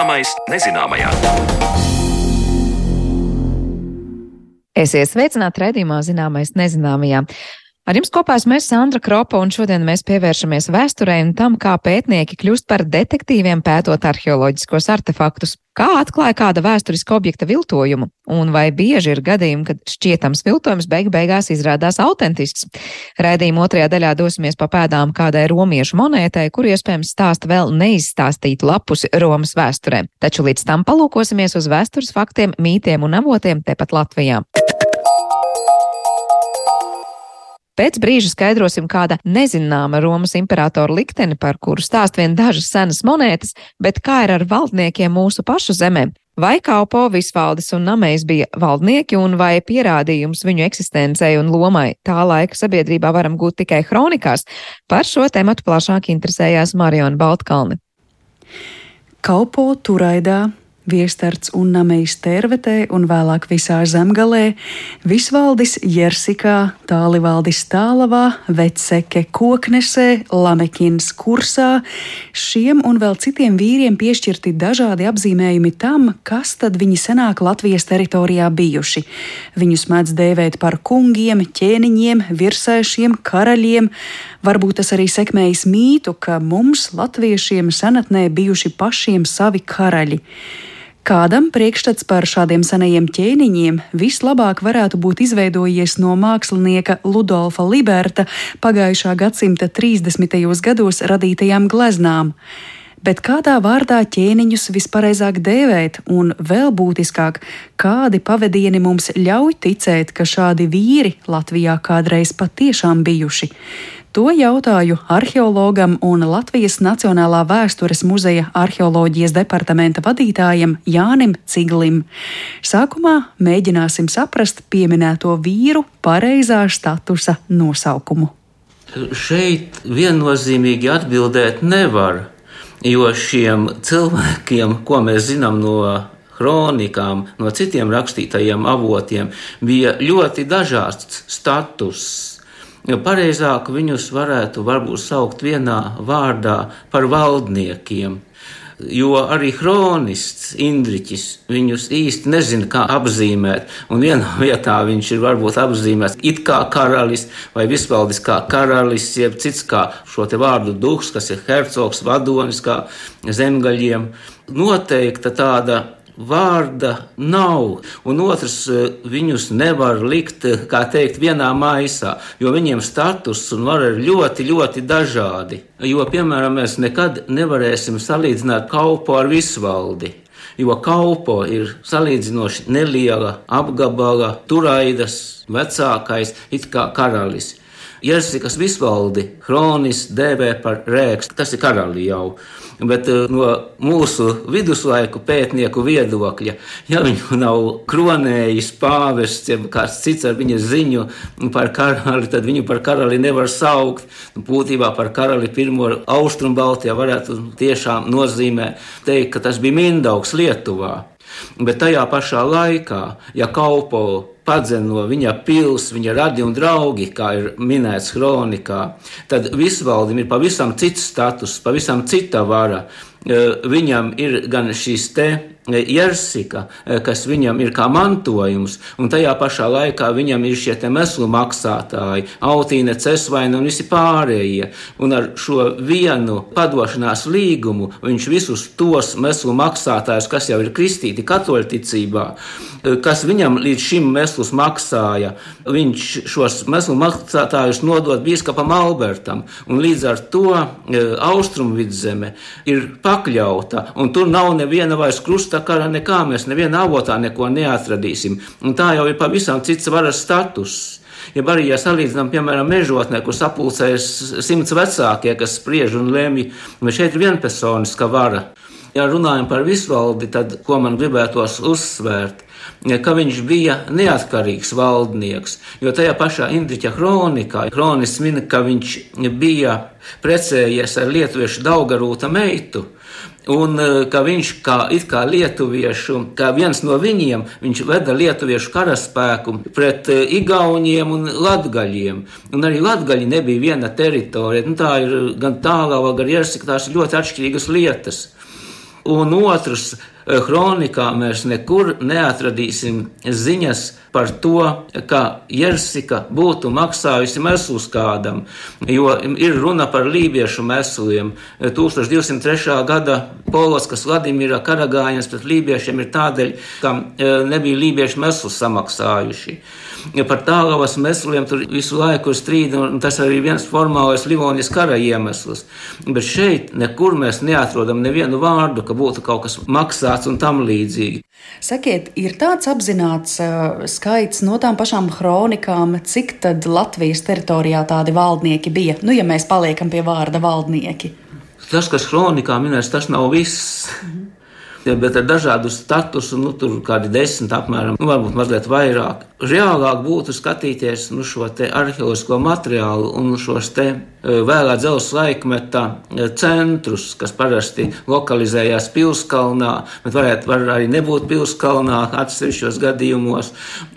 Zināmais nezināmajā. Esiet sveicināti redzījumā zināmais nezināmajā. Ar jums kopā esmu es Sandra Kropa, un šodien mēs pievēršamies vēsturē un tam, kā pētnieki kļūst par detektīviem pētot arheoloģiskos artefaktus, kā atklāja kāda vēsturiska objekta viltojumu, un vai bieži ir gadījumi, kad šķietams viltojums beig beigās izrādās autentisks. Raidījuma otrajā daļā dosimies pa pēdām kādai romiešu monētai, kur iespējams stāsta vēl neizstāstītu lapus Romas vēsturē. Taču līdz tam palūkosimies uz vēstures faktiem, mītiem un avotiem tepat Latvijā. Pēc brīža skaidrosim kāda nezināma Romas imperatora likteni, par kuru stāst vien dažas senas monētas, bet kā ir ar valdniekiem mūsu pašu zemē. Vai Kaupo, Visvaldis un Namējs bija valdnieki, un vai pierādījums viņu eksistencei un lomai tā laika sabiedrībā varam gūt tikai kronikās? Par šo tematu plašāk interesējās Mariona Baltkalni. Kaupo turaidā Viestarts un Namejs Tervetē un vēlāk visā zemgalē, Visvaldis Jersikā, Tālivaldis Tālavā, Veceke Koknesē, Lamekins Kursā. Šiem un vēl citiem vīriem piešķirti dažādi apzīmējumi tam, kas tad viņi senāk Latvijas teritorijā bijuši. Viņus mēdz dēvēt par kungiem, ķēniņiem, virsēšiem, karaļiem. Varbūt tas arī sekmējis mītu, ka mums, latviešiem, senatnē bijuši pašiem savi karaļi. Kādam priekšstats par šādiem senajiem ķēniņiem vislabāk varētu būt izveidojies no mākslinieka Ludolfa Liberta pagājušā gadsimta 30. gados radītajām gleznām. Bet kādā vārdā ķēniņus vispareizāk dēvēt, un vēl būtiskāk, kādi pavadieni mums ļauj ticēt, ka šādi vīri Latvijā kādreiz patiešām bijuši? To jautāju arheologam un Latvijas Nacionālā vēstures muzeja arheoloģijas departamenta vadītājam Jānim Ciglim. Sākumā mēģināsim saprast pieminēto vīru pareizā statusa nosaukumu. Šeit viennozīmīgi atbildēt nevar, jo šiem cilvēkiem, ko mēs zinām no kronikām, no citiem rakstītajiem avotiem, bija ļoti dažāds status Jo pareizāk viņus varētu varbūt saukt vienā vārdā par valdniekiem. Jo arī kronists Indriķis viņus īsti nezina, kā apzīmēt. Un vienā vietā viņš ir varbūt apzīmēts it kā karalis vai vispaldis kā karalis, jeb cits kā šo te vārdu duhs, kas ir hercogs, vadonis kā zemgaļiem. Noteikta tāda vārda nav, un otrs, eh, viņus nevar likt, eh, kā teikt, vienā maisā, jo viņiem status un var ir ļoti, ļoti dažādi. Jo, piemēram, mēs nekad nevarēsim salīdzināt kalpo ar visvaldi. Jo kalpo ir salīdzinoši neliela apgabala, turaidas, vecākais, it kā karalis. Jersikas visvaldi Hronis dēvē par rēkstu, tas ir karali jau. Bet eh, no mūsu viduslaiku pētnieku viedokļa, ja viņu nav kronējis pāvests, ja kāds cits ar viņa ziņu par karali, tad viņu par karali nevar saukt. Būtībā par karali pirmo austrumu Baltijā varētu tiešām nozīmē teikt, ka tas bija Mindaugs Lietuvā. Bet tajā pašā laikā, ja kalpo padzen no viņa pils, viņa radi un draugi, kā ir minēts kronikā, tad visvaldim ir pavisam cits status, pavisam cita vara. Viņam ir gan šis te Jersika, eh, kas viņam ir kā mantojums, un tajā pašā laikā viņam ir šie meslu maksātāji, autīne, cesvaina un visi pārējie. Un ar šo vienu padošanās līgumu viņš visus tos meslu maksātājus, kas jau ir kristīti katoļticībā, eh, kas viņam līdz šim meslus maksāja, viņš šos meslu maksātājus nodod biskupam Albertam, un līdz ar to eh, austrumu vidzeme ir pakļauta, un tur nav neviena vairs krusta tā kā nekā mēs nevienā avotā neko neatradīsim. Un tā jau ir pavisam cits varas status. Ja arī, ja salīdzinām, piemēram, mežotnē, kur sapulcējas simts vecākie, kas spriež un lemj, vai šeit ir vienpersoniska vara. Ja runājam par visvaldi, tad ko man gribētos uzsvērt? ka viņš bija neatkarīgs valdnieks. Jo tajā pašā Indriča kronikā kronis min, ka viņš bija precējies ar lietuviešu Daugarūta meitu. Un eh, ka viņš kā, kā lietuviešu, kā viens no viņiem, viņš veda lietuviešu karaspēku pret eh, igauniem un latgaļiem. Un arī latgaļi nebija viena teritorija. Nu, tā ir gan tālāk, gan arī tās ir ļoti atšķirīgas lietas. Un otrs, kronikā mēs nekur neatradīsim ziņas par to, ka Jersika būtu maksājusi meslus kādam, jo ir runa par lībiešu mesliem. 1203. gada Poloskas Vladimira karagājiens pret lībiešiem ir tādēļ, ka eh, nebija lībiešu meslus samaksājuši. Par tālavas mesliem tur visu laiku ir strīdi, un tas arī viens formālais Livonijas kara iemesls. Bet šeit nekur mēs neatrodam nevienu vārdu, ka būtu kaut kas maksāts un tam līdzīgi. Sakiet, ir tāds apzināts uh, skaits no tām pašām kronikām, cik tad Latvijas teritorijā tādi valdnieki bija? Nu, ja mēs paliekam pie vārda valdnieki. Tas, kas kronikā minēts, tas nav viss. Mm -hmm bet ar dažādu statusu, nu, tur kādi desmit apmēram, nu, varbūt mazliet vairāk. Reālāk būtu skatīties nu, šo arheoloģisko materiālu un šos te e, vēlā dzelzceļa laikmeta e, centrus, kas parasti lokalizējās pilskalnā, bet varētu var arī nebūt pilskalnā atsevišķos gadījumos,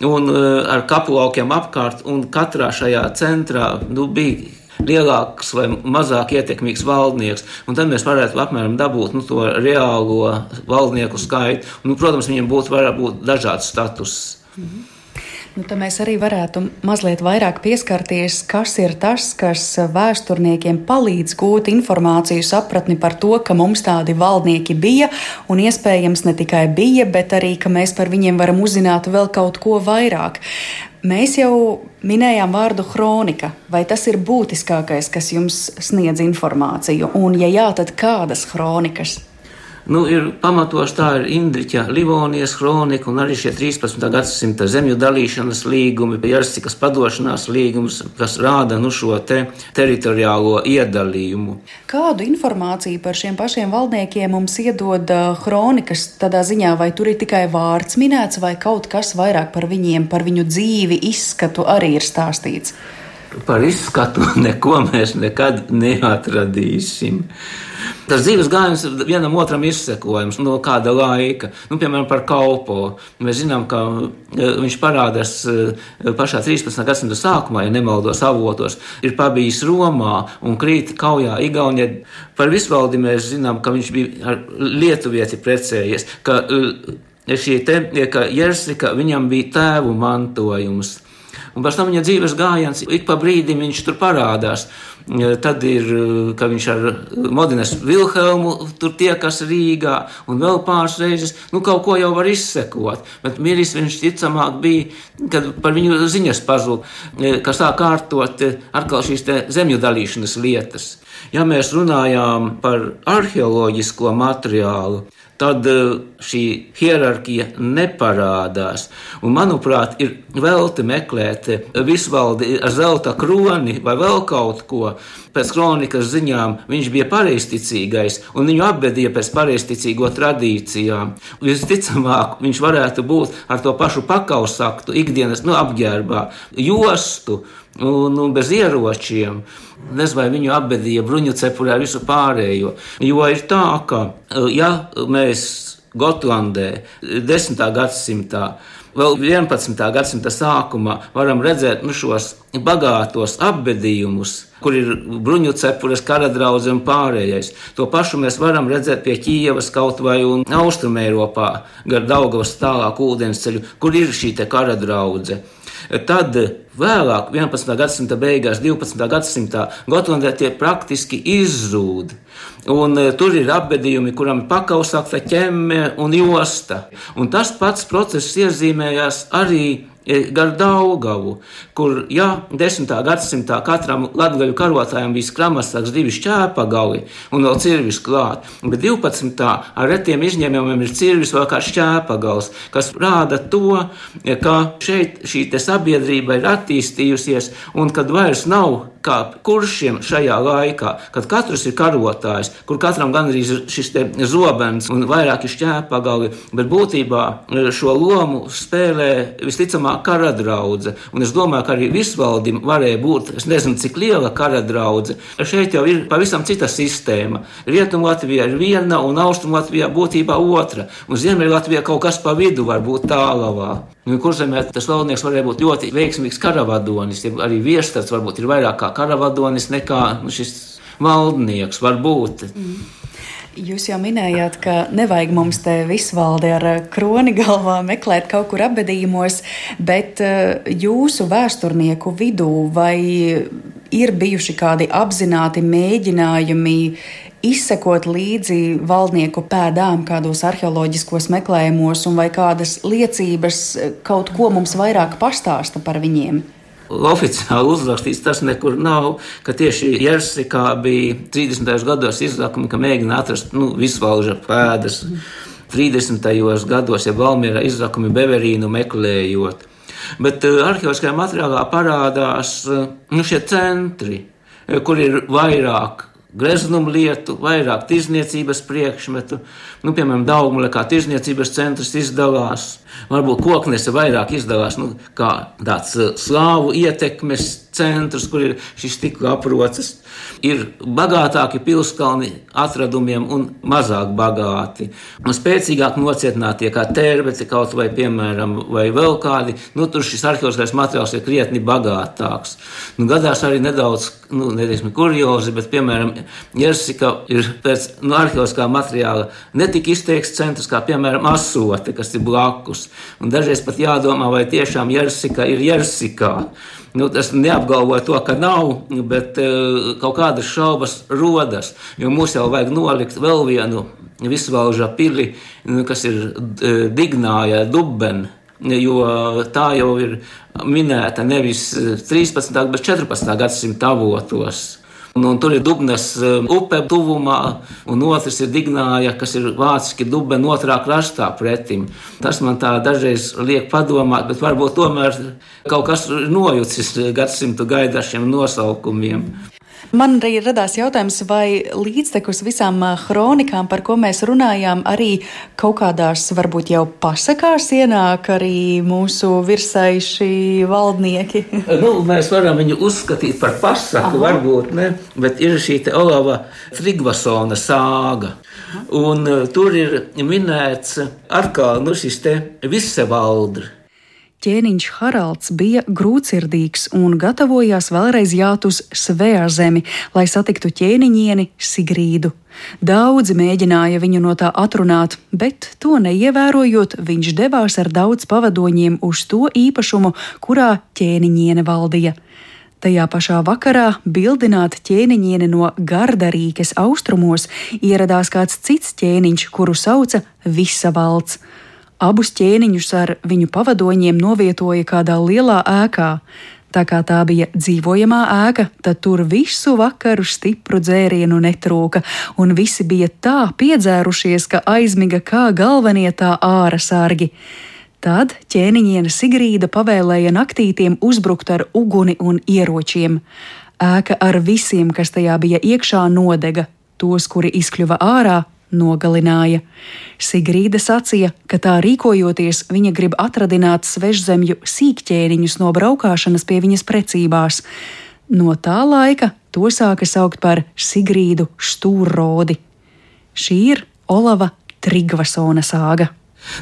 un e, ar kaplaukiem apkārt, un katrā šajā centrā nu, bija lielāks vai mazāk ietekmīgs valdnieks. Un tad mēs varētu apmēram dabūt nu, to reālo valdnieku skaitu. Un, nu, protams, viņiem būtu būt dažāds status. Mhm. Nu, tad mēs arī varētu mazliet vairāk pieskarties, kas ir tas, kas vēsturniekiem palīdz gūt informāciju, sapratni par to, ka mums tādi valdnieki bija, un iespējams ne tikai bija, bet arī, ka mēs par viņiem varam uzzināt vēl kaut ko vairāk. Mēs jau minējām vārdu kronika. Vai tas ir būtiskākais, kas jums sniedz informāciju? Un, ja jā, tad kādas kronikas? Nu, ir pamatos tā ir Indriča Livonijas kronika un arī šie 13. gadsimta zemju dalīšanas līgumi, Jersikas padošanās līgums, kas rāda nu, šo te teritoriālo iedalījumu. Kādu informāciju par šiem pašiem valdniekiem mums iedod kronikas tādā ziņā, vai tur ir tikai vārds minēts, vai kaut kas vairāk par viņiem, par viņu dzīvi, izskatu arī ir stāstīts? Par izskatu neko mēs nekad neatradīsim. Tas dzīves gājiens vienam otram izsekojams no kāda laika. Nu, piemēram, par kalpo. Mēs zinām, ka e, viņš parādās e, pašā 13. gadsimta sākumā, ja nemaldos avotos, ir pabijis Romā un krīt kaujā Igaunijā. Par visvaldi mēs zinām, ka viņš bija ar lietuvieti precējies, ka e, šī te, ka Jersika viņam bija tēvu mantojums. Un pēc tam viņa dzīves gājiens ik pa brīdim viņš tur parādās. Tad ir, ka viņš ar Modines Vilhelmu tur tiekas Rīgā un vēl pāris reizes, nu kaut ko jau var izsekot. Bet miris viņš ticamāk bija, kad par viņu ziņas pazūd, ka sāk kārtot atkal šīs zemju dalīšanas lietas. Ja mēs runājām par arheoloģisko materiālu, tad eh, šī hierarhija neparādās. Un, manuprāt, ir velti meklēt eh, visvaldi ar zelta kroni vai vēl kaut ko. Pēc kronikas ziņām viņš bija pareizticīgais, un viņu apbedīja pēc pareizticīgo tradīcijām. Visticamāk, viņš varētu būt ar to pašu pakausaktu, ikdienas nu, apģērbā, jostu un, un bez ieročiem. Nezinu, vai viņu apbedīja bruņu cepurē visu pārējo. Jo ir tā, ka ja mēs Gotlandē 10. gadsimtā vēl 11. gadsimta sākumā varam redzēt nu, šos bagātos apbedījumus, kur ir bruņu cepures, kara draugs un pārējais. To pašu mēs varam redzēt pie Ķīvas kaut vai Austrumē Eiropā, gar Daugavas tālāk ūdensceļu, kur ir šī kara draudzene. Tad vēlāk, 11. gadsimta beigās, 12. gadsimtā, Gotlandē tie praktiski izzūd. Un, e, tur ir apbedījumi, kuram ir pakausakta ķemme un josta. Un tas pats process iezīmējās arī gar Daugavu, kur, ja 10. gadsimtā katram latgaļu karotājam bija skramastāks divi šķēpagali un vēl cirvis klāt, bet 12. ar retiem izņēmumiem ir cirvis vēl kā šķēpagals, kas rāda to, ka šeit šī sabiedrība ir attīstījusies un kad vairs nav kā kuršiem šajā laikā, kad katrs ir karotājs, kur katram gandrīz ir šis zobens un vairāki šķēpagali, bet būtībā šo lomu spēlē visticamāk kara draudzene. Un es domāju, ka arī visvaldim varēja būt, es nezinu, cik liela kara draudzene. Šeit jau ir pavisam cita sistēma. Rietumlatvijā ir viena un Austrumlatvijā būtībā otra. Un Ziemeļlatvijā kaut kas pa vidu var būt tālavā. Kurzemē tas valdnieks varēja būt ļoti veiksmīgs karavadonis. Arī viestats varbūt ir vairāk kā karavadonis nekā šis valdnieks var būt. Mm. Jūs jau minējāt, ka nevajag mums te visvaldi ar eh, kroni galvā meklēt kaut kur apbedījumos, bet eh, jūsu vēsturnieku vidū vai ir bijuši kādi apzināti mēģinājumi izsekot līdzi valdnieku pēdām kādos arheoloģiskos meklējumos, un vai kādas liecības eh, kaut ko mums vairāk pastāsta par viņiem? Oficiāli uzrakstīts, tas nekur nav, ka tieši Jersikā bija 30. gados izrakumi, ka mēģina atrast nu, visvalža pēdas. 30. gados, ja Valmierā izrakumi Beverīnu meklējot. Bet uh, arheoloģiskajā materiālā parādās uh, nu, šie centri, uh, kur ir vairāk greznumu lietu, vairāk tirzniecības priekšmetu. Nu, piemēram, Daugmule kā tirzniecības centrs izdalās, varbūt koknese vairāk izdalās nu, kā tāds slāvu ietekmes centrs, kur ir šis stikla aprocis ir bagātāki pilskalni atradumiem un mazāk bagāti. Un spēcīgāk nocietinātie kā tērbeci kaut vai, piemēram, vai vēl kādi, nu, tur šis arheoloģiskais materiāls ir krietni bagātāks. Nu, gadās arī nedaudz, nu, neteiksim, kuriozi, bet, piemēram, Jersika ir pēc nu, arheoloģiskā materiāla netik izteikts centrs kā, piemēram, asote, kas ir blakus. Un dažreiz pat jādomā, vai tiešām Jersika ir Jersikā. Nu, tas neapgalvo to, ka nav, bet uh, kaut kādas šaubas rodas. Jo mums jau vajag nolikt vēl vienu visvalža pili, nu, kas ir Dignāja, Dubena. Jo tā jau ir minēta nevis 13. bet 14. gadsimta avotos. Un, un tur ir Dubnas um, upe tuvumā, un otrs ir Dignāja, kas ir vāciski Dubena otrā krastā pretim. Tas man tā dažreiz liek padomāt, bet varbūt tomēr kaut kas ir nojucis gadsimtu gaidašiem nosaukumiem. Man arī radās jautājums, vai līdztekus visām kronikām, par ko mēs runājām, arī kaut kādās, varbūt jau pasakās ienāk arī mūsu virsaiši valdnieki. nu, mēs varam viņu uzskatīt par pasaku, Aha. varbūt ne, bet ir šī Olava Frigvasona sāga. Un uh, tur ir minēts atkal nu, šis te visevaldrs ķēniņš Haralds bija grūtsirdīgs un gatavojās vēlreiz jāt uz Svēja zemi, lai satiktu ķēniņieni Sigrīdu. Daudzi mēģināja viņu no tā atrunāt, bet to neievērojot, viņš devās ar daudz pavadoņiem uz to īpašumu, kurā ķēniņiene valdīja. Tajā pašā vakarā, bildināta ķēniņiene no Gardarīkas austrumos, ieradās kāds cits ķēniņš, kuru sauca Visa valsts. Abus ķēniņus ar viņu pavadoņiem novietoja kādā lielā ēkā. Tā kā tā bija dzīvojamā ēka, tad tur visu vakaru stipru dzērienu netrūka, un visi bija tā piedzērušies, ka aizmiga kā galvenie tā ārā sārgi. Tad ķēniņiene Sigrīda pavēlēja naktītiem uzbrukt ar uguni un ieročiem. Ēka ar visiem, kas tajā bija iekšā, nodega. Tos, kuri izkļuva ārā, nogalināja. Sigrīda sacīja, ka tā rīkojoties, viņa grib atradināt svežzemju sīkķēniņus no braukšanas pie viņas precībās. No tā laika to sāka saukt par Sigrīdu Stūrrodi. Šī ir Olava Trigvasona sāga.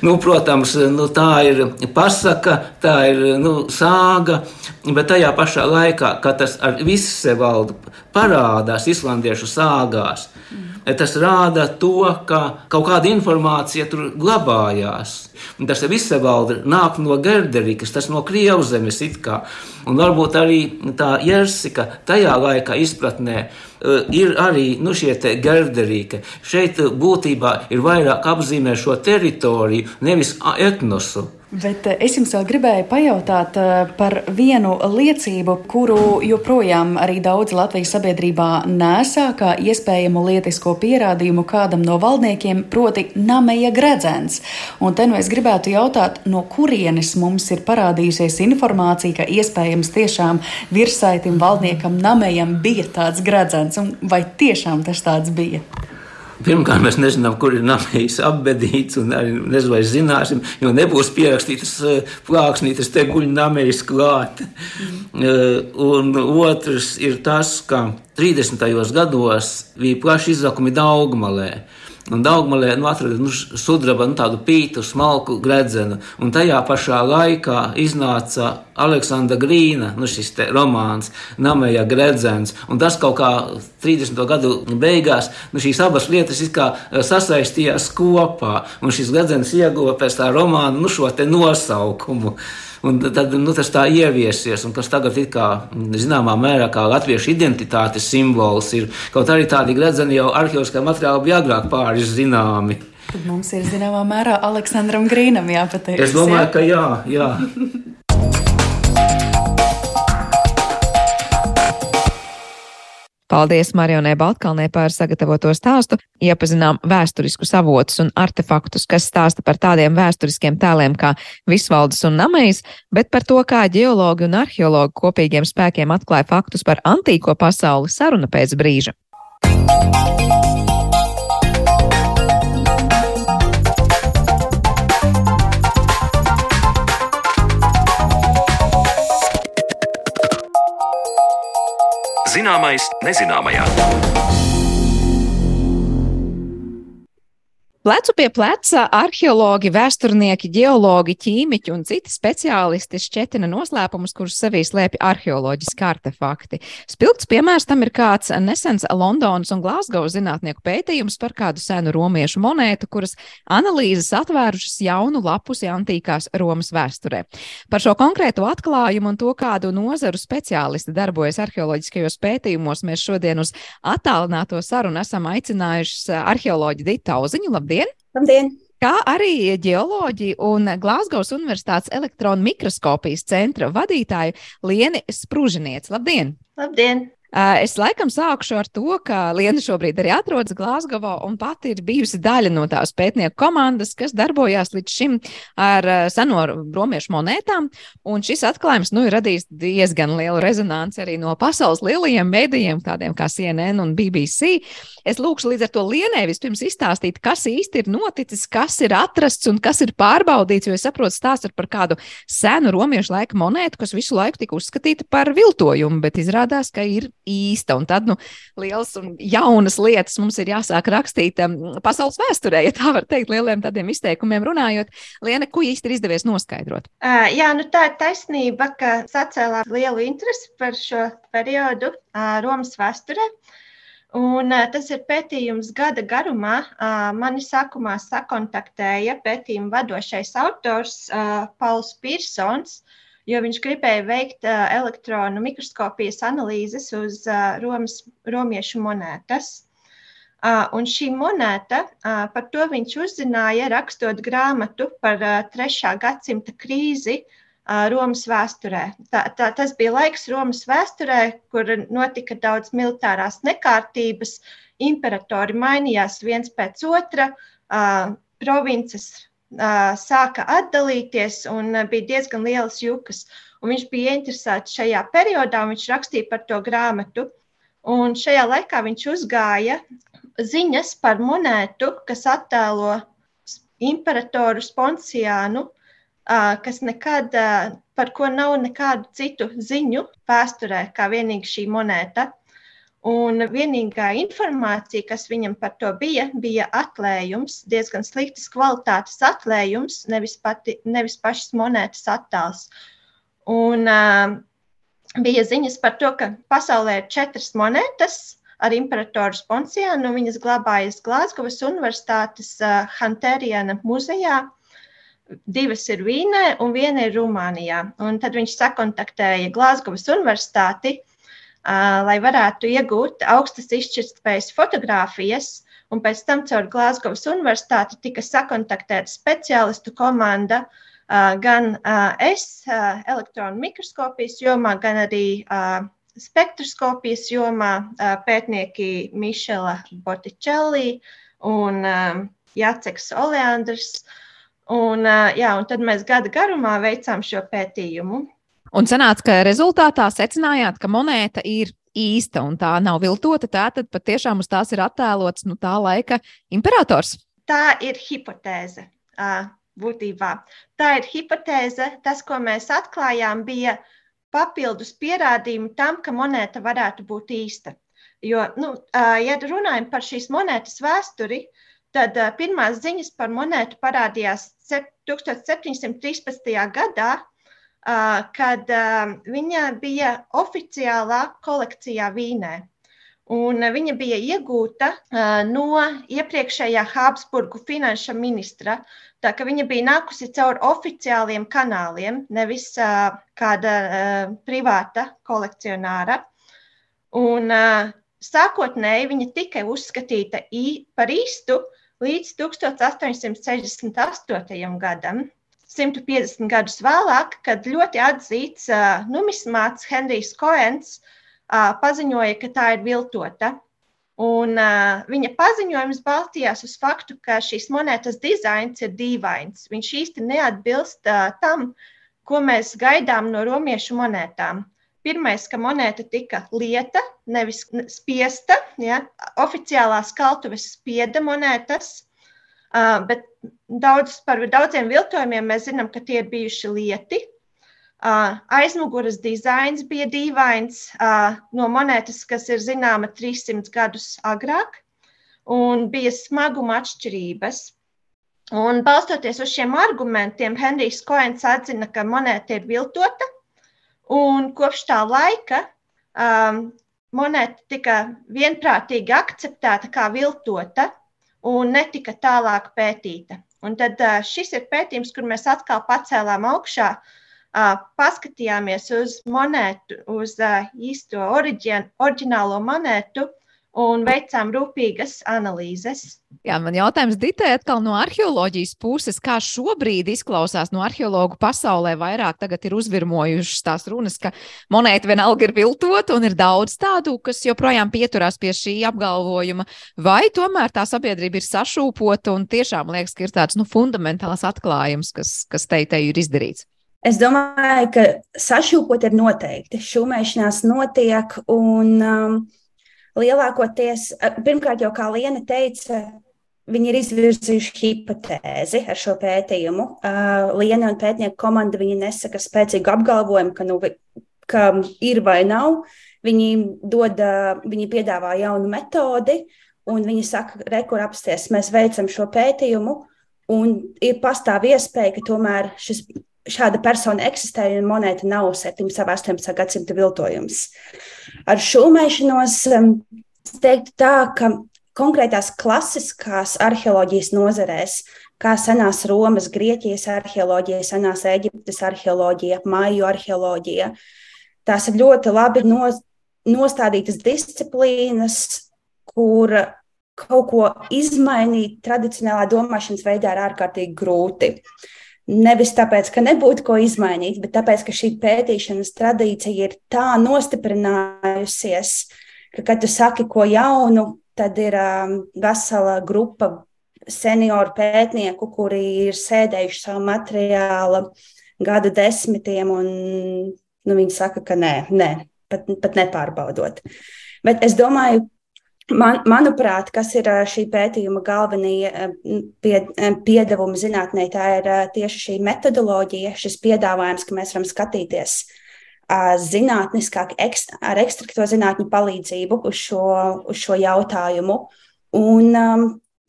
Nu, protams, nu, tā ir pasaka, tā ir nu, sāga, bet tajā pašā laikā, kad tas ar visu valdu parādās islandiešu sāgās, mm tas rāda to, ka kaut kāda informācija tur glabājās. Un tas viss valda nāk no Gerderikas, tas no Krievzemes it kā. Un varbūt arī tā Jersika tajā laikā izpratnē uh, ir arī nu, šie Gerderīka. Šeit būtībā ir vairāk apzīmē šo teritoriju, nevis etnosu. Bet eh, es jums vēl gribēju pajautāt eh, par vienu liecību, kuru joprojām arī daudz Latvijas sabiedrībā nesā kā iespējamu lietisko pierādījumu kādam no valdniekiem, proti, Nameja gredzens. Un te nu es gribētu jautāt, no kurienes mums ir parādījusies informācija, ka iespējams tiešām virsaitim valdniekam Namejam bija tāds gredzens, un vai tiešām tas tāds bija? Pirmkārt, mēs nezinām, kur ir namējis apbedīts, un arī vai zināsim, jo nebūs pierakstītas eh, plāksnītes, te guļ namējis klāt. Mm. Un otrs ir tas, ka 30. gados bija plaši izdevumi Daugmalē. Un Daugmalē nu, atrada nu, sudraba nu, tādu pītu, smalku gredzenu. Un tajā pašā laikā iznāca Aleksandra Grīna, nu, šis romāns, Nameja gredzens. Un tas kaut kā 30. gadu beigās nu, šīs abas lietas sasaistījās kopā. Un šis gredzens ieguva pēc tā romāna nu, šo nosaukumu. Un tad nu, tas tā ieviesies, un kas tagad ir kā, zināmā mērā kā latviešu identitātes simbols, ir kaut arī tādi gredzeni jau arheoloģiskā materiāla bija agrāk pāris zināmi. Tad mums ir zināmā mērā Aleksandram Grīnam jāpateic. Es domāju, jā? ka jā. jā. Paldies Marionai Baltkalnē par sagatavoto stāstu. Iepazinām vēsturiskus avotus un artefaktus, kas stāsta par tādiem vēsturiskiem tēliem kā Visvaldes un Namejs, bet par to, kā ģeologi un arheologi kopīgiem spēkiem atklāja faktus par antīko pasauli saruna pēc brīža. Zināmais nezināmajā. Plecu pie pleca arheologi, vēsturnieki, geologi, ķīmiķi un citi speciālisti šķetina noslēpumus, kurus sevī slēpj arheoloģiski artefakti. Spilgts piemērs tam ir kāds nesens Londonas un Glasgow zinātnieku pētījums par kādu senu romiešu monētu, kuras analīzes atvērušas jaunu lapusi antīkās Romas vēsturē. Par šo konkrēto atklājumu un to, kādu nozaru speciālisti darbojas arheoloģiskajos pētījumos, mēs šodien uz attālināto sarunu esam aicinājuši arheoloģi Dita Auziņu. Labdien! Labdien! Labdien! Kā arī ģeoloģija un Glāzgovas Universitātes elektronu mikroskopijas centra vadītāja Lieni Sprūžiniec. Labdien! Labdien! Es laikam sākšu ar to, ka Liena šobrīd arī atrodas Glāzgovā un pati ir bijusi daļa no tās pētnieku komandas, kas darbojās līdz šim ar seno romiešu monētām. Un šis atklājums nu, ir radījis diezgan lielu rezonanci arī no pasaules lielajiem mēdījiem, tādiem kā CNN un BBC. Es lūkšu līdz ar to Lienai vispirms izstāstīt, kas īsti ir noticis, kas ir atrasts un kas ir pārbaudīts, jo es saprotu, stāstot par kādu senu romiešu laika monētu, kas visu laiku tika uzskatīta par viltojumu, bet izrādās, ka ir īsta. Un tad, nu, liels un jaunas lietas mums ir jāsāk rakstīt um, pasaules vēsturē, ja tā var teikt, lieliem tādiem izteikumiem runājot. Liena, ko īsti ir izdevies noskaidrot? Uh, jā, nu tā ir taisnība, ka sacēlā lielu interesi par šo periodu uh, Romas vēsturē. Un, uh, tas ir pētījums gada garumā. Uh, mani sākumā sakontaktēja pētījuma vadošais autors uh, Pauls Pirsons, uh, jo viņš gribēja veikt uh, elektronu mikroskopijas analīzes uz uh, Romas, romiešu monētas. Uh, un šī monēta, uh, par to viņš uzzināja, rakstot grāmatu par uh, 3. gadsimta krīzi uh, Romas vēsturē. Tā, tā, tas bija laiks Romas vēsturē, kur notika daudz militārās nekārtības, imperatori mainījās viens pēc otra, uh, provinces sāka atdalīties un bija diezgan lielas jukas. Un viņš bija interesēts šajā periodā, un viņš rakstīja par to grāmatu. Un šajā laikā viņš uzgāja ziņas par monētu, kas attēlo imperatoru Sponsiānu, kas nekad, par ko nav nekādu citu ziņu vēsturē, kā vienīgi šī monēta. Un vienīgā informācija, kas viņam par to bija, bija atlējums, diezgan sliktas kvalitātes atlējums, nevis, pati, nevis pašas monētas attēls. Un uh, bija ziņas par to, ka pasaulē ir četras monētas ar imperatoru Sponsiānu. Viņas glabājas Glāzgovas Universitātes uh, Hunteriana muzejā. Divas ir Vīnē un viena ir Rumānijā. Un tad viņš sakontaktēja Glāzgovas Universitāti lai varētu iegūt augstas izšķirtspējas fotogrāfijas. Un pēc tam caur Glāzgovas universitāti tika sakontaktēta speciālistu komanda, gan es elektronu mikroskopijas jomā, gan arī spektroskopijas jomā pētnieki Mišela Botičelli un Jaceks Oleandrs. Un, jā, un tad mēs gada garumā veicām šo pētījumu. Un sanāca, ka rezultātā secinājāt, ka monēta ir īsta un tā nav viltota. Tātad patiešām uz tās ir attēlots nu, tā laika imperators. Tā ir hipotēze. Būtībā tā ir hipotēze. Tas, ko mēs atklājām, bija papildus pierādījumi tam, ka monēta varētu būt īsta. Jo, nu, ja runājam par šīs monētas vēsturi, tad pirmās ziņas par monētu parādījās 1713. gadā, kad viņa bija oficiālā kolekcijā Vīnē. Un viņa bija iegūta no iepriekšējā Habsburgu finanšu ministra. Tā ka viņa bija nākusi caur oficiāliem kanāliem, nevis kāda privāta kolekcionāra. Un, sākotnēji viņa tika uzskatīta par īstu līdz 1868. gadam. 150 gadus vēlāk, kad ļoti atzīts uh, numismāts Henrijs Koens uh, paziņoja, ka tā ir viltota. Un, uh, viņa paziņojums balstījās uz faktu, ka šīs monētas dizains ir dīvains. Viņš īsti neatbilst uh, tam, ko mēs gaidām no romiešu monētām. Pirmais, ka monēta tika lieta, nevis spiesta. Ja? Oficiālās kaltuves spieda monētas, bet daudz, par daudziem viltojumiem mēs zinām, ka tie ir bijuši lieti. Uh, aizmugures dizains bija dīvains uh, no monētas, kas ir zināma 300 gadus agrāk, un bija smaguma atšķirības. Un balstoties uz šiem argumentiem, Henrijs Koens atzina, ka monēta ir viltota Un kopš tā laika um, monēta tika vienprātīgi akceptēta kā viltota un netika tālāk pētīta. Un tad šis ir pētījums, kur mēs atkal pacēlām augšā, paskatījāmies uz monētu, uz īsto oriģin, oriģinālo monētu un veicām rūpīgas analīzes. Jā, man jautājums Ditē atkal no arheoloģijas puses, kā šobrīd izklausās no arheologu pasaulē vairāk tagad ir uzvirmojušas tās runas, ka monēta vienalga ir viltota un ir daudz tādu, kas joprojām pieturās pie šī apgalvojuma, vai tomēr tā sabiedrība ir sašūpota un tiešām liekas, ka ir tāds nu, fundamentāls atklājums, kas, kas te, te ir izdarīts. Es domāju, ka sašūpot ir noteikti. Šūmēšanās notiek un um, lielākoties, pirmkārt, jau kā Liena teica, viņi ir izvirzījuši hipotēzi ar šo pētījumu. Liena un pētnieku komanda nesaka spēcīgu apgalvojumu, ka, nu, ka ir vai nav. Viņi, dod, viņi piedāvā jaunu metodi, un viņi saka, rekur apsties, mēs veicam šo pētījumu, un ir pastāv iespēja, ka tomēr šis šāda persona eksistē, un monēta nav 17. un 18. gadsimta viltojums. Ar šūmēšanos es teiktu tā, ka konkrētās klasiskās arheoloģijas nozarēs, kā senās Romas, Grieķijas arheoloģija, senās Eģiptes arheoloģija, māju arheoloģija, tās ir ļoti labi nostādītas disciplīnas, kur kaut ko izmainīt tradicionālā domāšanas veidā ir ārkārtīgi grūti. Uh, Nevis tāpēc, ka nebūtu ko izmainīt, bet tāpēc, ka šī pētīšanas tradīcija ir tā nostiprinājusies, ka, kad tu saki ko jaunu, tad ir um, vesela grupa senioru pētnieku, kuri ir sēdējuši savu materiālu gadu desmitiem, un nu, viņi saka, ka nē, nē pat, pat nepārbaudot. Bet es domāju, Man, manuprāt, kas ir šī pētījuma galvenie pie, piedevumi zinātnē, tā ir tieši šī metodoloģija, šis piedāvājums, ka mēs varam skatīties zinātniskāk, ekst, ar ekstrakto zinātņu palīdzību uz šo, uz šo jautājumu. Un,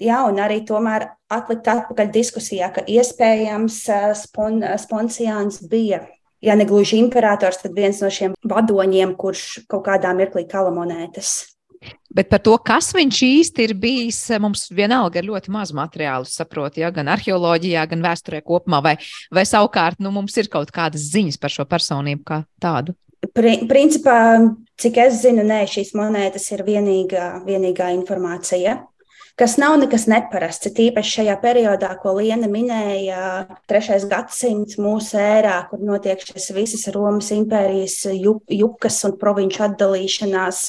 jā, un arī tomēr atlikt atpakaļ diskusijā, ka iespējams spon, Sponsiāns bija, ja ne gluži imperators, tad viens no šiem vadoņiem, kurš kaut kādā mirklī kala monētas. Bet par to, kas viņš īsti ir bijis, mums vienalga ir ļoti maz materiālu, saprotu, ja, gan arheoloģijā, gan vēsturē kopumā, vai, vai savukārt nu, mums ir kaut kādas ziņas par šo personību kā tādu. Pri, principā, cik es zinu, nē, šīs monētas ir vienīgā, vienīgā informācija. Kas nav nekas neparasts, tīpaši šajā periodā, ko Liena minēja, trešais gadsimts mūsu ērā, kur notiek šis visas Romas impērijas jukas un provinču atdalīšanās,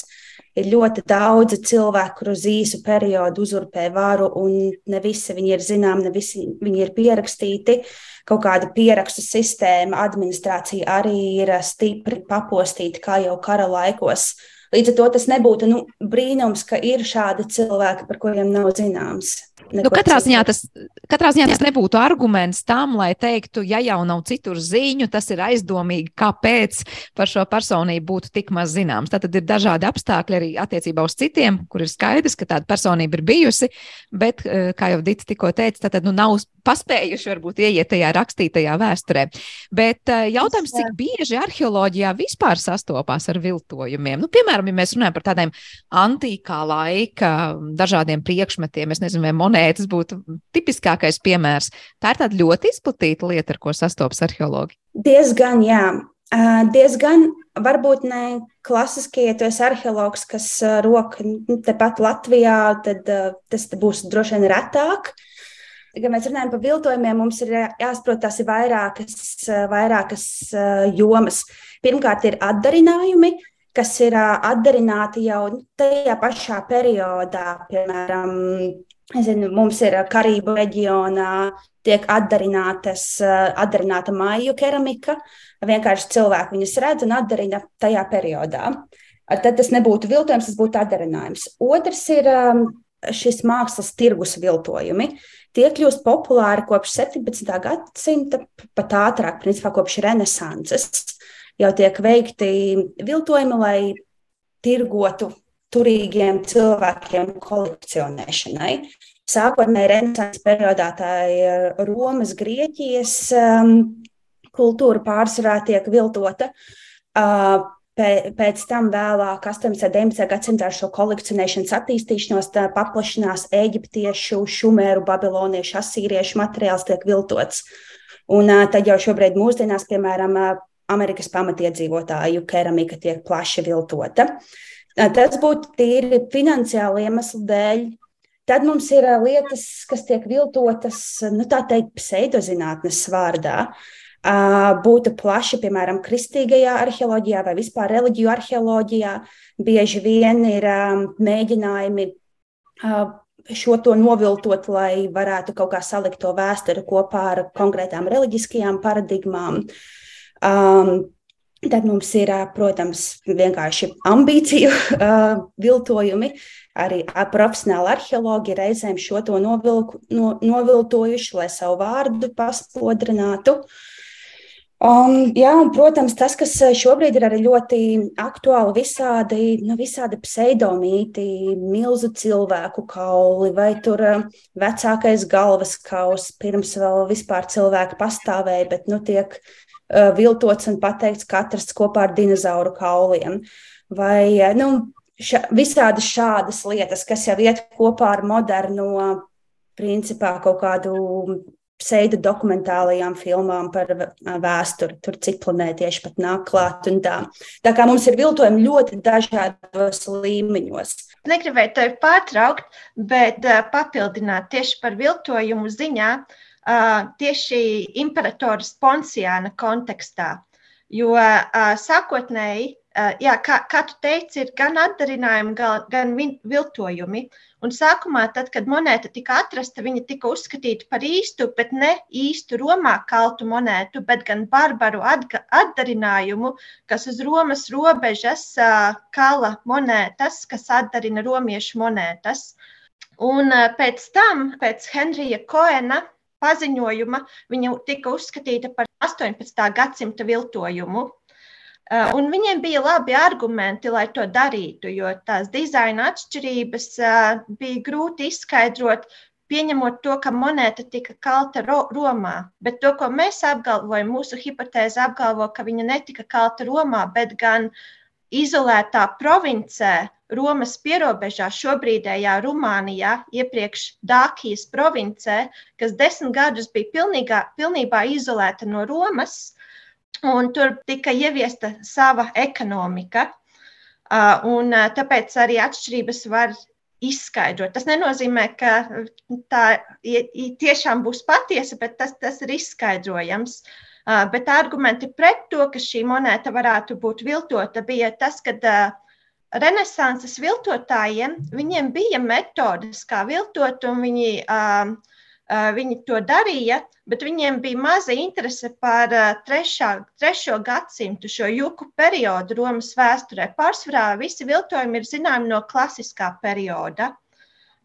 ir ļoti daudzi cilvēki, kur uz īsu periodu uzurpē varu, un ne visi viņi ir zināmi, ne visi viņi ir pierakstīti. Kaut kāda pierakstu sistēma, administrācija arī ir stipri papostīta, kā jau kara laikos. Līdz ar to tas nebūtu nu, brīnums, ka ir šādi cilvēki, par kuriem nav zināms. Nu, katrā, ziņā tas, katrā ziņā tas nebūtu arguments tam, lai teiktu, ja jau nav citur ziņu, tas ir aizdomīgi, kāpēc par šo personību būtu tik maz zināms. Tad ir dažādi apstākļi arī attiecībā uz citiem, kur ir skaidrs, ka tāda personība ir bijusi, bet, eh, kā jau Dita tikko teica, tad nu, nav paspējuši varbūt ieiet tajā rakstītajā vēsturē. Bet eh, jautājums, cik bieži arheoloģijā vispār sastopās ar viltojumiem? Nu, piemēram, ja mēs runājam par tādiem antīkā laika dažādiem priekšmetiem, es nezinu, vai monētas būtu tipiskākais piemērs. Tā ir tāda ļoti izplatīta lieta, ar ko sastopas arheologi. Diezgan, jā. Uh, diezgan, varbūt ne klasiskie, ja tu esi arheologs, kas roka nu, tepat Latvijā, tad uh, tas būs droši vien retāk. Kad mēs runājam par viltojumiem, mums ir jāsaprot, tās ir vairākas, vairākas jomas. Pirmkārt, ir atdarinājumi, kas ir atdarināti jau tajā pašā periodā, piemēram, Zinu, mums ir Karību reģionā, tiek atdarināta maiju keramika. Vienkārši cilvēki viņas redz un atdarina tajā periodā. Tad tas nebūtu viltojums, tas būtu atdarinājums. Otrs ir šis mākslas tirgus viltojumi. Tie kļūst populāri kopš 17. gadsimta, pat ātrāk, principā kopš renesanses. Jau tiek veikti viltojumi, lai tirgotu turīgiem cilvēkiem kolekcionēšanai. Sākotnēji Renesanses periodā tā ir Romas, Grieķijas um, kultūra pārsvarā tiek viltota. Uh, Pēc tam vēlāk, 18. un 19. gadsimtā ar šo kolekcionēšanas attīstīšanos, paplašinās eģiptiešu, šumēru, babiloniešu, asīriešu materiāls tiek viltots. Un tad jau šobrīd mūsdienās, piemēram, Amerikas pamatiedzīvotāju keramika tiek plaši viltota. Uh, Tas būtu tīri finansiāli iemeslu dēļ. Tad mums ir lietas, kas tiek viltotas, nu, tā teikt, pseidozinātnes vārdā. Būtu plaši, piemēram, kristīgajā arheoloģijā vai vispār reliģiju arheoloģijā. Bieži vien ir mēģinājumi šo to noviltot, lai varētu kaut kā salikt to vēsturi kopā ar konkrētām reliģiskajām paradigmām. Um, Tad mums ir, protams, vienkārši ambīciju viltojumi. Arī profesionāli arheologi reizēm šo to novilku, no, noviltojuši, lai savu vārdu paspodrinātu. Um, jā, un, protams, tas, kas šobrīd ir arī ļoti aktuāli, visādi, nu, visādi pseidonīti, milzu cilvēku kauli, vai tur vecākais galvas kaus, pirms vēl vispār cilvēki pastāvēja, bet nu, tiek Uh, viltots un pateikts, katrs kopā ar dinozauru kauliem. Vai nu, ša, visādi šādas lietas, kas jau iet kopā ar moderno, principā kaut kādu pseido dokumentālajām filmām par vēsturi. Tur citplanētieši pat nāk klāt un tā. Tā kā mums ir viltojumi ļoti dažādos līmeņos. Negribēju tevi pārtraukt, bet papildināt tieši par viltojumu ziņā. Uh, tieši imperatora Sponsiāna kontekstā. Jo sākotnēji, jā, kā, kā tu teici, ir gan atdarinājumi, gan, gan viltojumi. Un sākumā, tad, kad monēta tika atrasta, viņa tika uzskatīta par īstu, bet ne īstu Romā kaltu monētu, bet gan barbaru atdarinājumu, kas uz Romas robežas kala monētas, kas atdarina romiešu monētas. Un pēc tam, pēc Henrija Koena paziņojuma viņa tika uzskatīta par 18. gadsimta viltojumu. Uh, un viņiem bija labi argumenti, lai to darītu, jo tās dizaina atšķirības uh, bija grūti izskaidrot, pieņemot to, ka monēta tika kalta Romā. Bet to, ko mēs apgalvojam, mūsu hipotēze apgalvo, ka viņa netika kalta Romā, bet gan izolētā provincē, Romas pierobežā, šobrīdējā Rumānijā, iepriekš Dākijas provincē, kas desmit gadus bija pilnīgā, pilnībā izolēta no Romas, un tur tika ieviesta sava ekonomika. Un tāpēc arī atšķirības var izskaidrot. Tas nenozīmē, ka tā tiešām būs patiesa, bet tas, tas ir izskaidrojams. Bet argumenti pret to, ka šī monēta varētu būt viltota, bija tas, ka Renesanses viltotājiem viņiem bija metodes, kā viltot, un viņi uh, viņi to darīja, bet viņiem bija maza interese par trešā, trešo gadsimtu, šo juku periodu Romas vēsturē. Pārsvarā visi viltojumi ir zināmi no klasiskā perioda.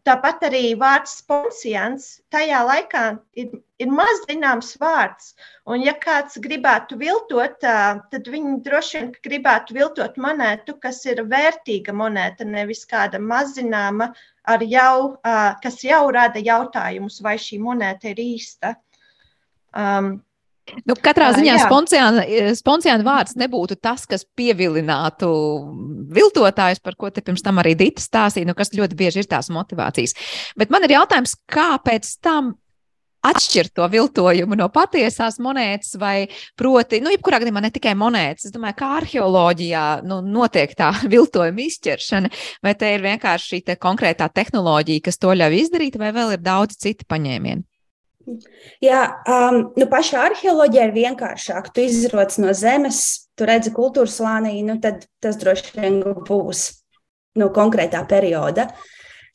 Tāpat arī vārds sponsians tajā laikā ir, ir maz zināms vārds. Un, ja kāds gribētu viltot, tad viņi droši vien gribētu viltot monētu, kas ir vērtīga monēta, nevis kāda mazināma, jau, kas jau rada jautājumus, vai šī monēta ir īsta. Um, Nu, katrā ziņā sponsiāna vārds nebūtu tas, kas pievilinātu viltotājus, par ko te pirms tam arī Dita stāstīja, nu, kas ļoti bieži ir tās motivācijas. Bet man ir jautājums, kāpēc tam atšķirt to viltojumu no patiesās monētas, vai proti, nu, jebkurā gadījumā ne tikai monētas. Es domāju, kā arheoloģijā nu, notiek tā viltojuma izšķiršana, vai te ir vienkārši šī te konkrētā tehnoloģija, kas to ļauj izdarīt, vai vēl ir daudz citi paņēmieni. Jā, um, nu pašā arheoloģija ir vienkāršāk. Tu izroc no zemes, tu redzi kultūras slānī, nu tad tas droši vien būs no nu, konkrētā perioda.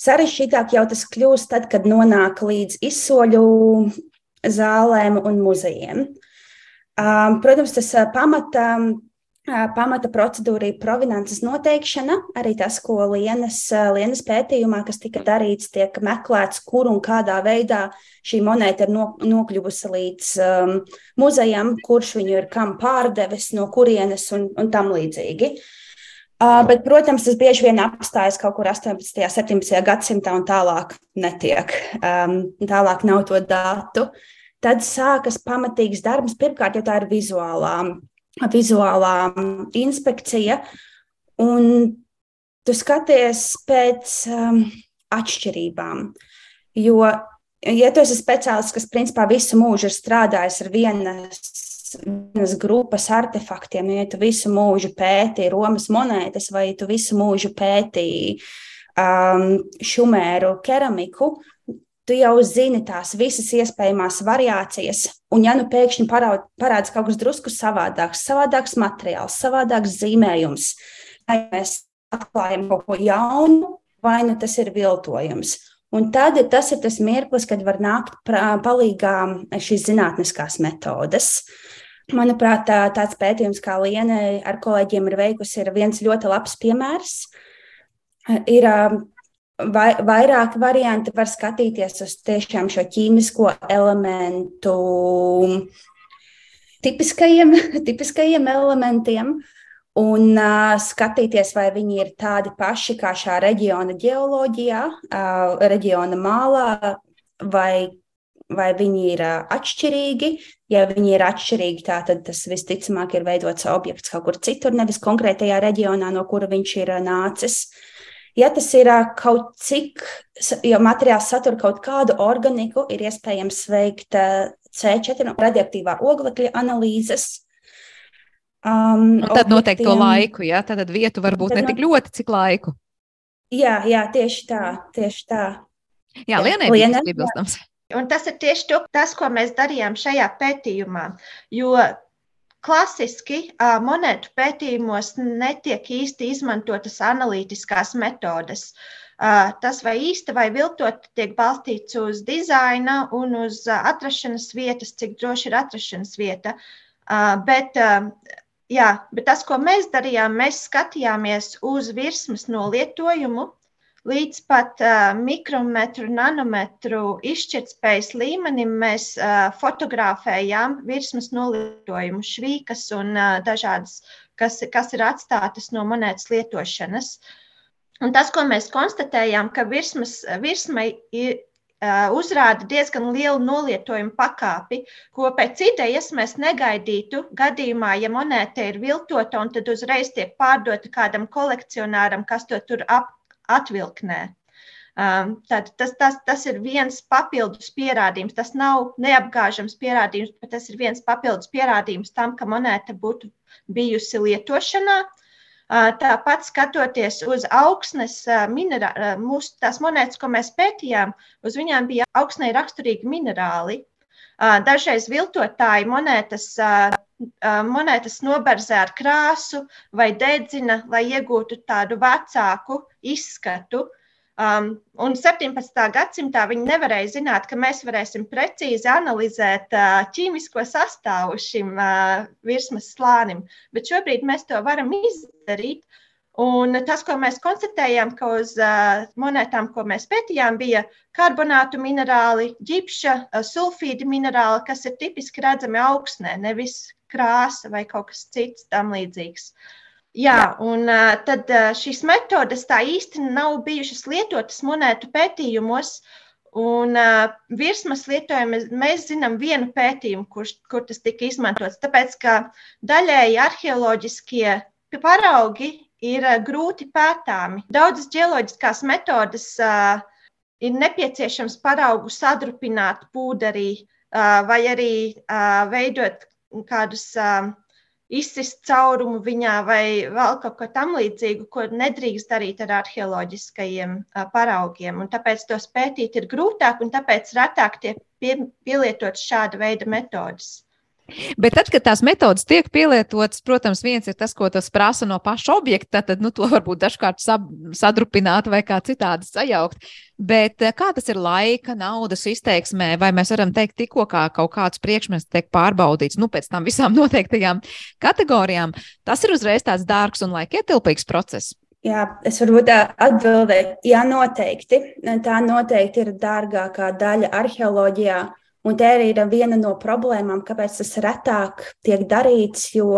Sarežģītāk jau tas kļūst tad, kad nonāk līdz izsoļu zālēm un muzejiem. Um, protams, tas uh, pamata Pamata procedūra ir provenances noteikšana. Arī tas, ko Lienas, Lienas pētījumā, kas tika darīts, tiek meklēts, kur un kādā veidā šī monēta ir no, nokļuvusi līdz um, muzejam, kurš viņu ir kam pārdevis, no kurienes un, un tam līdzīgi. Uh, bet, protams, tas bieži vien apstājas kaut kur 18. un 17. gadsimtā un tālāk netiek. Um, tālāk nav to datu. Tad sākas pamatīgs darbs. Pirmkārt, jau tā ir vizuālā vizuālā inspekcija, un tu skaties pēc um, atšķirībām. Jo, ja tu esi speciālists, kas principā visu mūžu ir strādājis ar vienas, vienas grupas artefaktiem, ja tu visu mūžu pētīji Romas monētas vai tu visu mūžu pētīji um, šumēru keramiku, tu jau zini tās visas iespējamās variācijas. Un, ja nu pēkšņi parādās kaut kas drusku savādāks, savādāks materiāls, savādāks zīmējums, vai mēs atklājam kaut ko jaunu, vai nu tas ir viltojums. Un tad tas ir tas mirklis, kad var nākt palīdzīgā šīs zinātniskās metodes. Manuprāt, tāds pētījums, kā Liena ar kolēģiem ir veikusi, ir viens ļoti labs piemērs. Ir vai, vairāk varianti var skatīties uz tiešām šo ķīmisko elementu tipiskajiem, tipiskajiem elementiem. Un uh, skatīties, vai viņi ir tādi paši kā šā reģiona geoloģijā, uh, reģiona mālā, vai, vai viņi ir uh, atšķirīgi. Ja viņi ir atšķirīgi, tā, tad tas visticamāk ir veidots objekts kaut kur citur, nevis konkrētajā reģionā, no kura viņš ir uh, nācis. Uh, Ja tas ir kaut cik, ja materiāls satur kaut kādu organiku, ir iespējams veikt C4 radioaktīvā oglekļa analīzes. Um, Un tad noteikti to laiku, ja tad vietu varbūt ne tik ļoti, cik laiku. Jā, jā tieši tā, tieši tā. Jā, Lienai bija piebilstams. Un tas ir tieši to, tas, ko mēs darījām šajā pētījumā. Jo Klasiski monētu pētījumos netiek īsti izmantotas analītiskās metodes. Tas vai īsti vai viltot tiek balstīts uz dizaina un uz atrašanās vietas, cik droši ir atrašanās vieta. Bet, jā, bet tas, ko mēs darījām, mēs skatījāmies uz virsmas nolietojumu, līdz pat uh, mikrometru, nanometru izšķirtspējas līmenim mēs uh, fotografējām virsmas nolietojumu, švīkas un uh, dažādas, kas, kas ir atstātas no monētas lietošanas. Un tas, ko mēs konstatējām, ka virsmas, virsma ir, uzrāda diezgan lielu nolietojumu pakāpi, ko pēc idejas mēs negaidītu gadījumā, ja monēta ir viltota un tad uzreiz tiek pārdota kādam kolekcionāram, kas to tur ap, atvilknē. Um, tad, tas, tas, tas ir viens papildus pierādījums. Tas nav neapgāžams pierādījums, bet tas ir viens papildus pierādījums tam, ka monēta būtu bijusi lietošanā. Uh, tāpat skatoties uz augsnes uh, minerālu, uh, mūsu tās monētas, ko mēs pētījām, uz viņām bija augsnei raksturīgi minerāli. Dažreiz viltotāji monētas monētas noberzē ar krāsu vai dedzina, lai iegūtu tādu vecāku izskatu. Um, un 17. gadsimtā viņi nevarēja zināt, ka mēs varēsim precīzi analizēt uh, ķīmisko sastāvu šim uh, virsmas slānim, bet šobrīd mēs to varam izdarīt. Un tas, ko mēs konstatējām, ka uz uh, monētām, ko mēs pētījām, bija karbonātu minerāli, ģipša, uh, sulfīdi minerāli, kas ir tipiski redzami augsnē, nevis krāsa vai kaut kas cits tam līdzīgs. Jā, un uh, tad šīs metodes tā īsti nav bijušas lietotas monētu pētījumos. Un uh, virsmas lietojuma mēs zinām vienu pētījumu, kur, kur tas tika izmantots. Tāpēc, ka daļēji arheoloģiskie paraugi ir uh, grūti pētāmi. Daudzas ģeoloģiskās metodes uh, ir nepieciešams paraugu sadrupināt pūderī uh, vai arī uh, veidot kādus. Izsist caurumu viņā vai vēl kaut ko tamlīdzīgu, ko nedrīkst darīt ar arheoloģiskajiem paraugiem. Un tāpēc tos pētīt ir grūtāk un tāpēc retāk tiek pie, pielietotas šāda veida metodas. Bet tad, kad tās metodas tiek pielietotas, protams, viens ir tas, ko tas prasa no paša objekta, tad nu, to varbūt dažkārt sadrupināt vai kā citādi sajaukt. Bet eh, kā tas ir laika, naudas izteiksmē, vai mēs varam teikt, tikko kā kaut kāds priekšmets tiek pārbaudīts, nu, pēc tam visām noteiktajām kategorijām, tas ir uzreiz tāds dārgs un laikietilpīgs process. Jā, es varbūt atbildēju, jā, noteikti. Tā noteikti ir dārgākā daļa arheoloģijā. Un tā arī ir viena no problēmām, kāpēc tas retāk tiek darīts, jo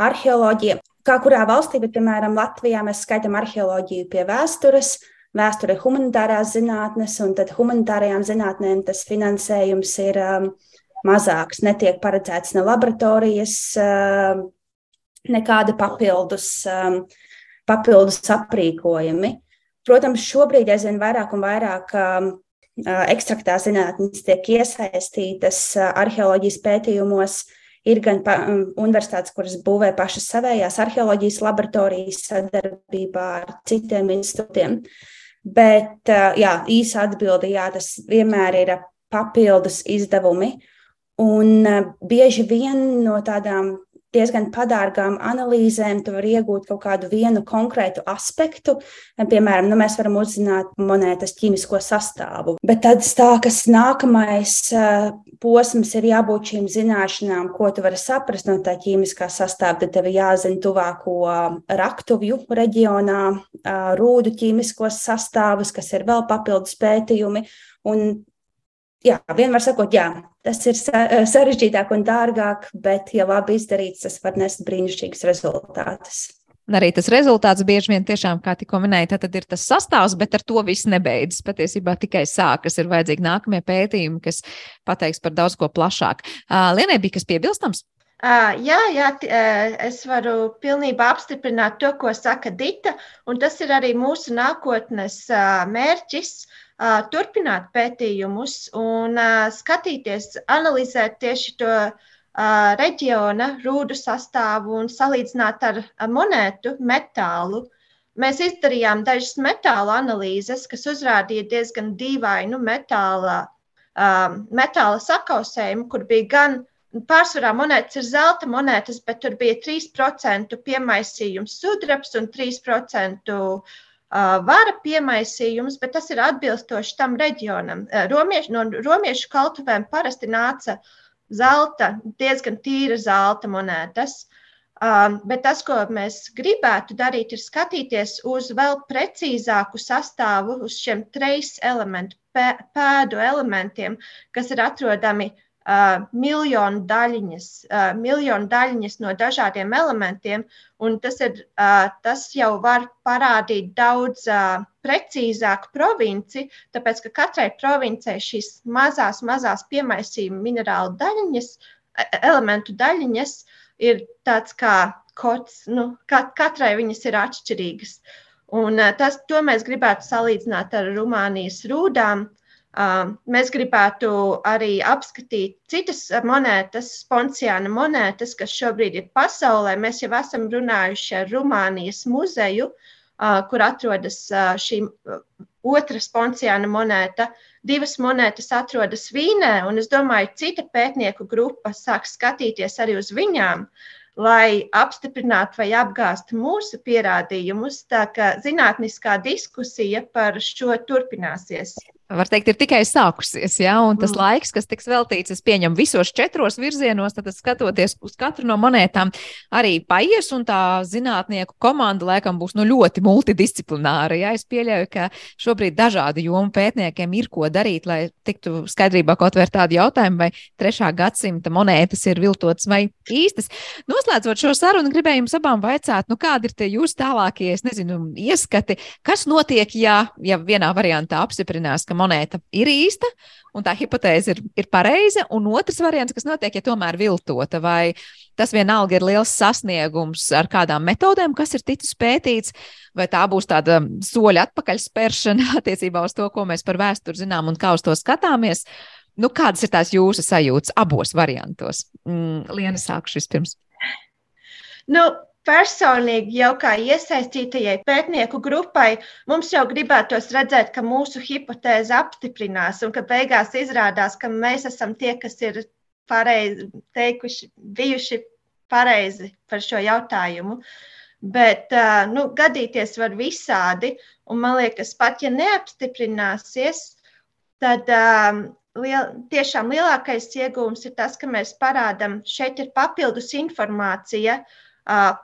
arheoloģija, kā kurā valstī, bet, piemēram, Latvijā mēs skaitām arheoloģiju pie vēstures, vēsture ir humanitārās zinātnes, un tad humanitārajām zinātnēm tas finansējums ir um, mazāks. Netiek paredzēts ne laboratorijas, um, nekādi papildus, um, papildus aprīkojumi. Protams, šobrīd aizvien vairāk un vairāk um, ekstraktā zinātnes tiek iesaistītas arheoloģijas pētījumos. Ir gan pa, universitātes, kuras būvē pašas savējās arheoloģijas laboratorijas sadarbībā ar citiem institūtiem. Bet jā, īsa atbilde, jā, tas vienmēr ir papildus izdevumi. Un bieži vien no tādām diezgan padārgām analīzēm tu vari iegūt kaut kādu vienu konkrētu aspektu. Piemēram, nu, mēs varam uzzināt monētas ķīmisko sastāvu, bet tad stākas nākamais posms ir jābūt šīm zināšanām, ko tu vari saprast no tā ķīmiskā sastāvā. Tad tev jāzina tuvāko raktuvju reģionā, rūdu ķīmiskos sastāvus, kas ir vēl papildus pētījumi. Un jā, vienmēr sakot, jā, tas ir eh, sarežģītāk un dārgāk, bet, ja labi izdarīts, tas var nest brīnišķīgus rezultātus. Un arī tas rezultāts bieži vien tiešām, kā tikko minēja, tad ir tas sastāvs, bet ar to viss nebeidzas. Patiesībā tikai sākas, ir vajadzīgi nākamie pētījumi, kas pateiks par daudz ko plašāk. Lienai bija kas piebilstams? Jā, jā, es varu pilnībā apstiprināt to, ko saka Dita, un tas ir arī mūsu nākotnes mērķis turpināt pētījumus un skatīties, analizēt tieši to reģiona rūdu sastāvu un salīdzināt ar monētu metālu. Mēs izdarījām dažas metāla analīzes, kas uzrādīja diezgan dīvainu metāla, metāla sakausējumu, kur bija gan pārsvarā monētas ir zelta monētas, bet tur bija 3% piemaisījums sudrabs un 3% vara piemaisījums, bet tas ir atbilstoši tam reģionam. Romieši, no romiešu kaltuvēm parasti nāca zelta, diezgan tīra zelta monētas. Bet tas, ko mēs gribētu darīt, ir skatīties uz vēl precīzāku sastāvu, uz šiem trīs elementu, pēdu elementiem, kas ir atrodami uh, uh, miljonu daļiņas, uh, miljonu daļiņas no dažādiem elementiem, un tas, ir, uh, tas jau var parādīt daudz uh, precīzāku provinci, tāpēc ka katrai provincei šīs mazās, mazās piemaisījuma minerālu daļiņas, elementu daļiņas ir tāds kā kods, nu, kat, katrai viņas ir atšķirīgas. Un, uh, tas, to mēs gribētu salīdzināt ar Rumānijas rūdām, Mēs gribētu arī apskatīt citas monētas, sponciāna monētas, kas šobrīd ir pasaulē. Mēs jau esam runājuši ar Rumānijas muzeju, kur atrodas šī otra sponciāna monēta. Divas monētas atrodas Vīnē, un es domāju, cita pētnieku grupa sāk skatīties arī uz viņām. lai apstiprinātu vai apgāstu mūsu pierādījumus. Tā kā zinātniskā diskusija par šo turpināsies var teikt, ir tikai sākusies. Ja? Un tas mm. laiks, kas tiks veltīts, es pieņemu visos četros virzienos, tad skatoties uz katru no monētām, arī paies. Un tā zinātnieku komanda laikam būs nu, ļoti multidisciplināra. Ja? Es pieļauju, ka šobrīd dažādu jomu pētniekiem ir ko darīt, lai tiktu skaidrībā kaut vai tādu jautājumu, vai trešā gadsimta monētas ir viltotas vai īstas. Noslēdzot šo sarunu, gribēju jums abām vaicāt, nu, kādi ir tie jūsu tālākie, nezinu, ieskati, kas notiek, ja, ja vienā variantā apstiprinās, ka monēta ir īsta, un tā hipotēze ir, ir pareiza, un otrs variants, kas notiek, ja tomēr viltota, vai tas vienalga ir liels sasniegums ar kādām metodēm, kas ir ticis pētīts, vai tā būs tāda soļa atpakaļ spēršana attiecībā uz to, ko mēs par vēsturi zinām un kā uz to skatāmies. Nu, kādas ir tās jūsu sajūtas abos variantos? Mm, Liena, sākšu vispirms. Nu, personīgi jau kā iesaistītajai pētnieku grupai, mums jau gribētos redzēt, ka mūsu hipotēze apstiprinās un ka beigās izrādās, ka mēs esam tie, kas ir pareizi teikuši, bijuši pareizi par šo jautājumu. Bet nu, gadīties var visādi, un man liekas, pat ja neapstiprināsies, tad um, liel, tiešām lielākais iegūms ir tas, ka mēs parādām, šeit ir papildus informācija, uh,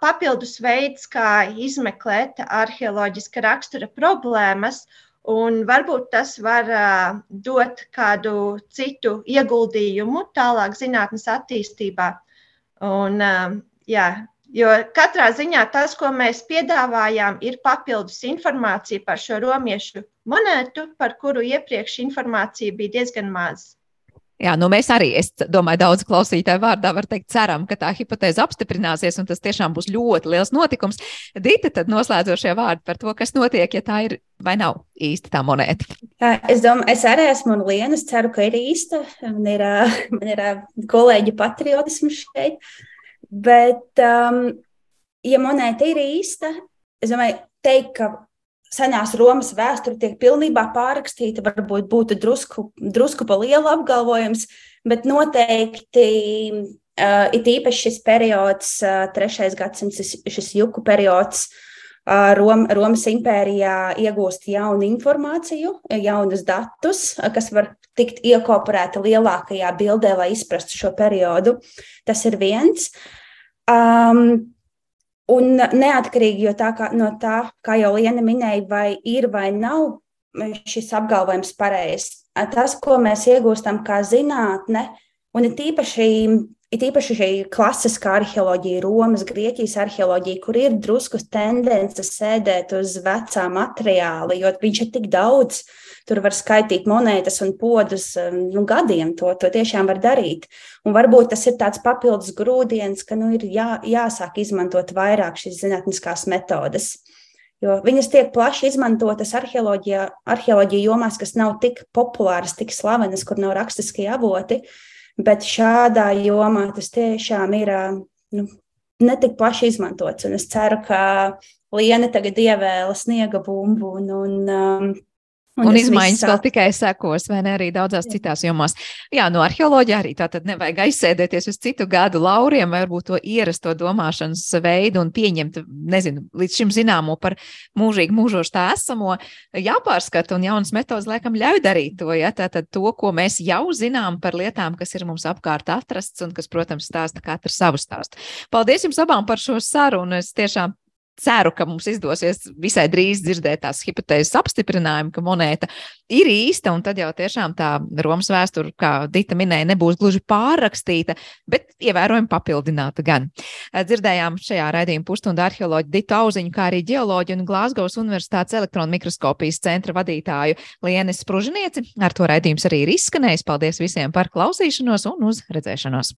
papildus veids, kā izmeklēt arheoloģiska rakstura problēmas, un varbūt tas var dot kādu citu ieguldījumu tālāk zinātnes attīstībā. Un, jā, jo katrā ziņā tas, ko mēs piedāvājām, ir papildus informācija par šo romiešu monētu, par kuru iepriekš informācija bija diezgan maza. Jā, nu mēs arī, es domāju, daudz klausītāju vārdā var teikt, ceram, ka tā hipotēze apstiprināsies, un tas tiešām būs ļoti liels notikums. Dita, tad noslēdzošie vārdi par to, kas notiek, ja tā ir vai nav īsta tā monēta. Es domāju, es arī esmu un Liena, es ceru, ka ir īsta. Man ir, man ir kolēģi patriotisms šeit. Bet, um, ja monēta ir īsta, es domāju, teikt, ka senās Romas vēsture tiek pilnībā pārrakstīta. Varbūt būtu drusku, drusku pa lielu apgalvojums, bet noteikti uh, ir īpaši šis periods, uh, trešais gadsimts, šis juku periods. Uh, Rom, Romas impērijā iegūst jaunu informāciju, jaunus datus, uh, kas var tikt iekoporēti lielākajā bildē, lai izprastu šo periodu. Tas ir viens. Um, Un neatkarīgi tā kā, no tā, kā jau Liena minēja, vai ir vai nav šis apgalvojums pareizs, tas, ko mēs iegūstam kā zinātne, un tīpaši, ir tīpaši šī klasiskā arheoloģija, Romas, Grieķijas arheoloģija, kur ir drusku tendences sēdēt uz vecā materiāla, jo viņš ir tik daudz Tur var skaitīt monētas un podus um, nu, gadiem. To, to tiešām var darīt. Un varbūt tas ir tāds papildus grūdienis, ka nu, ir jā, jāsāk izmantot vairāk šīs zinātniskās metodes. Jo viņas tiek plaši izmantotas arheoloģijā, arheoloģija jomās, kas nav tik populāras, tik slavenas, kur nav rakstiskie avoti. Bet šādā jomā tas tiešām ir nu, netik plaši izmantots. Un es ceru, ka Liena tagad ievēla sniega bumbu un, un um, Un, un izmaiņas vēl tikai sekos, vai ne arī daudzās Jā. citās jomās. Jā, no arheoloģija arī tā tad nevajag aizsēdēties uz citu gadu lauriem, varbūt to ierasto domāšanas veidu un pieņemt, nezinu, līdz šim zināmo par mūžīgi mūžošu tā esamo, jāpārskata un jaunas metodas laikam ļauj darīt to, ja tātad to, ko mēs jau zinām par lietām, kas ir mums apkārt atrasts un kas, protams, stāsta katrs savu stāstu. Paldies jums abām par šo sarunu. Es tiešām ceru, ka mums izdosies visai drīz dzirdēt tās hipotēzes apstiprinājumu, ka monēta ir īsta, un tad jau tiešām tā Romas vēsture, kā Dita minēja, nebūs gluži pārrakstīta, bet ievērojami papildināta gan. Dzirdējām šajā raidījuma pusstundā arheoloģiju Ditu Auziņu, kā arī ģeoloģiju un Glāzgovas Universitātes elektronu mikroskopijas centra vadītāju Lienes Spružinieci. Ar to raidījums arī ir izskanējis. Paldies visiem par klausīšanos un uz redzēšanos!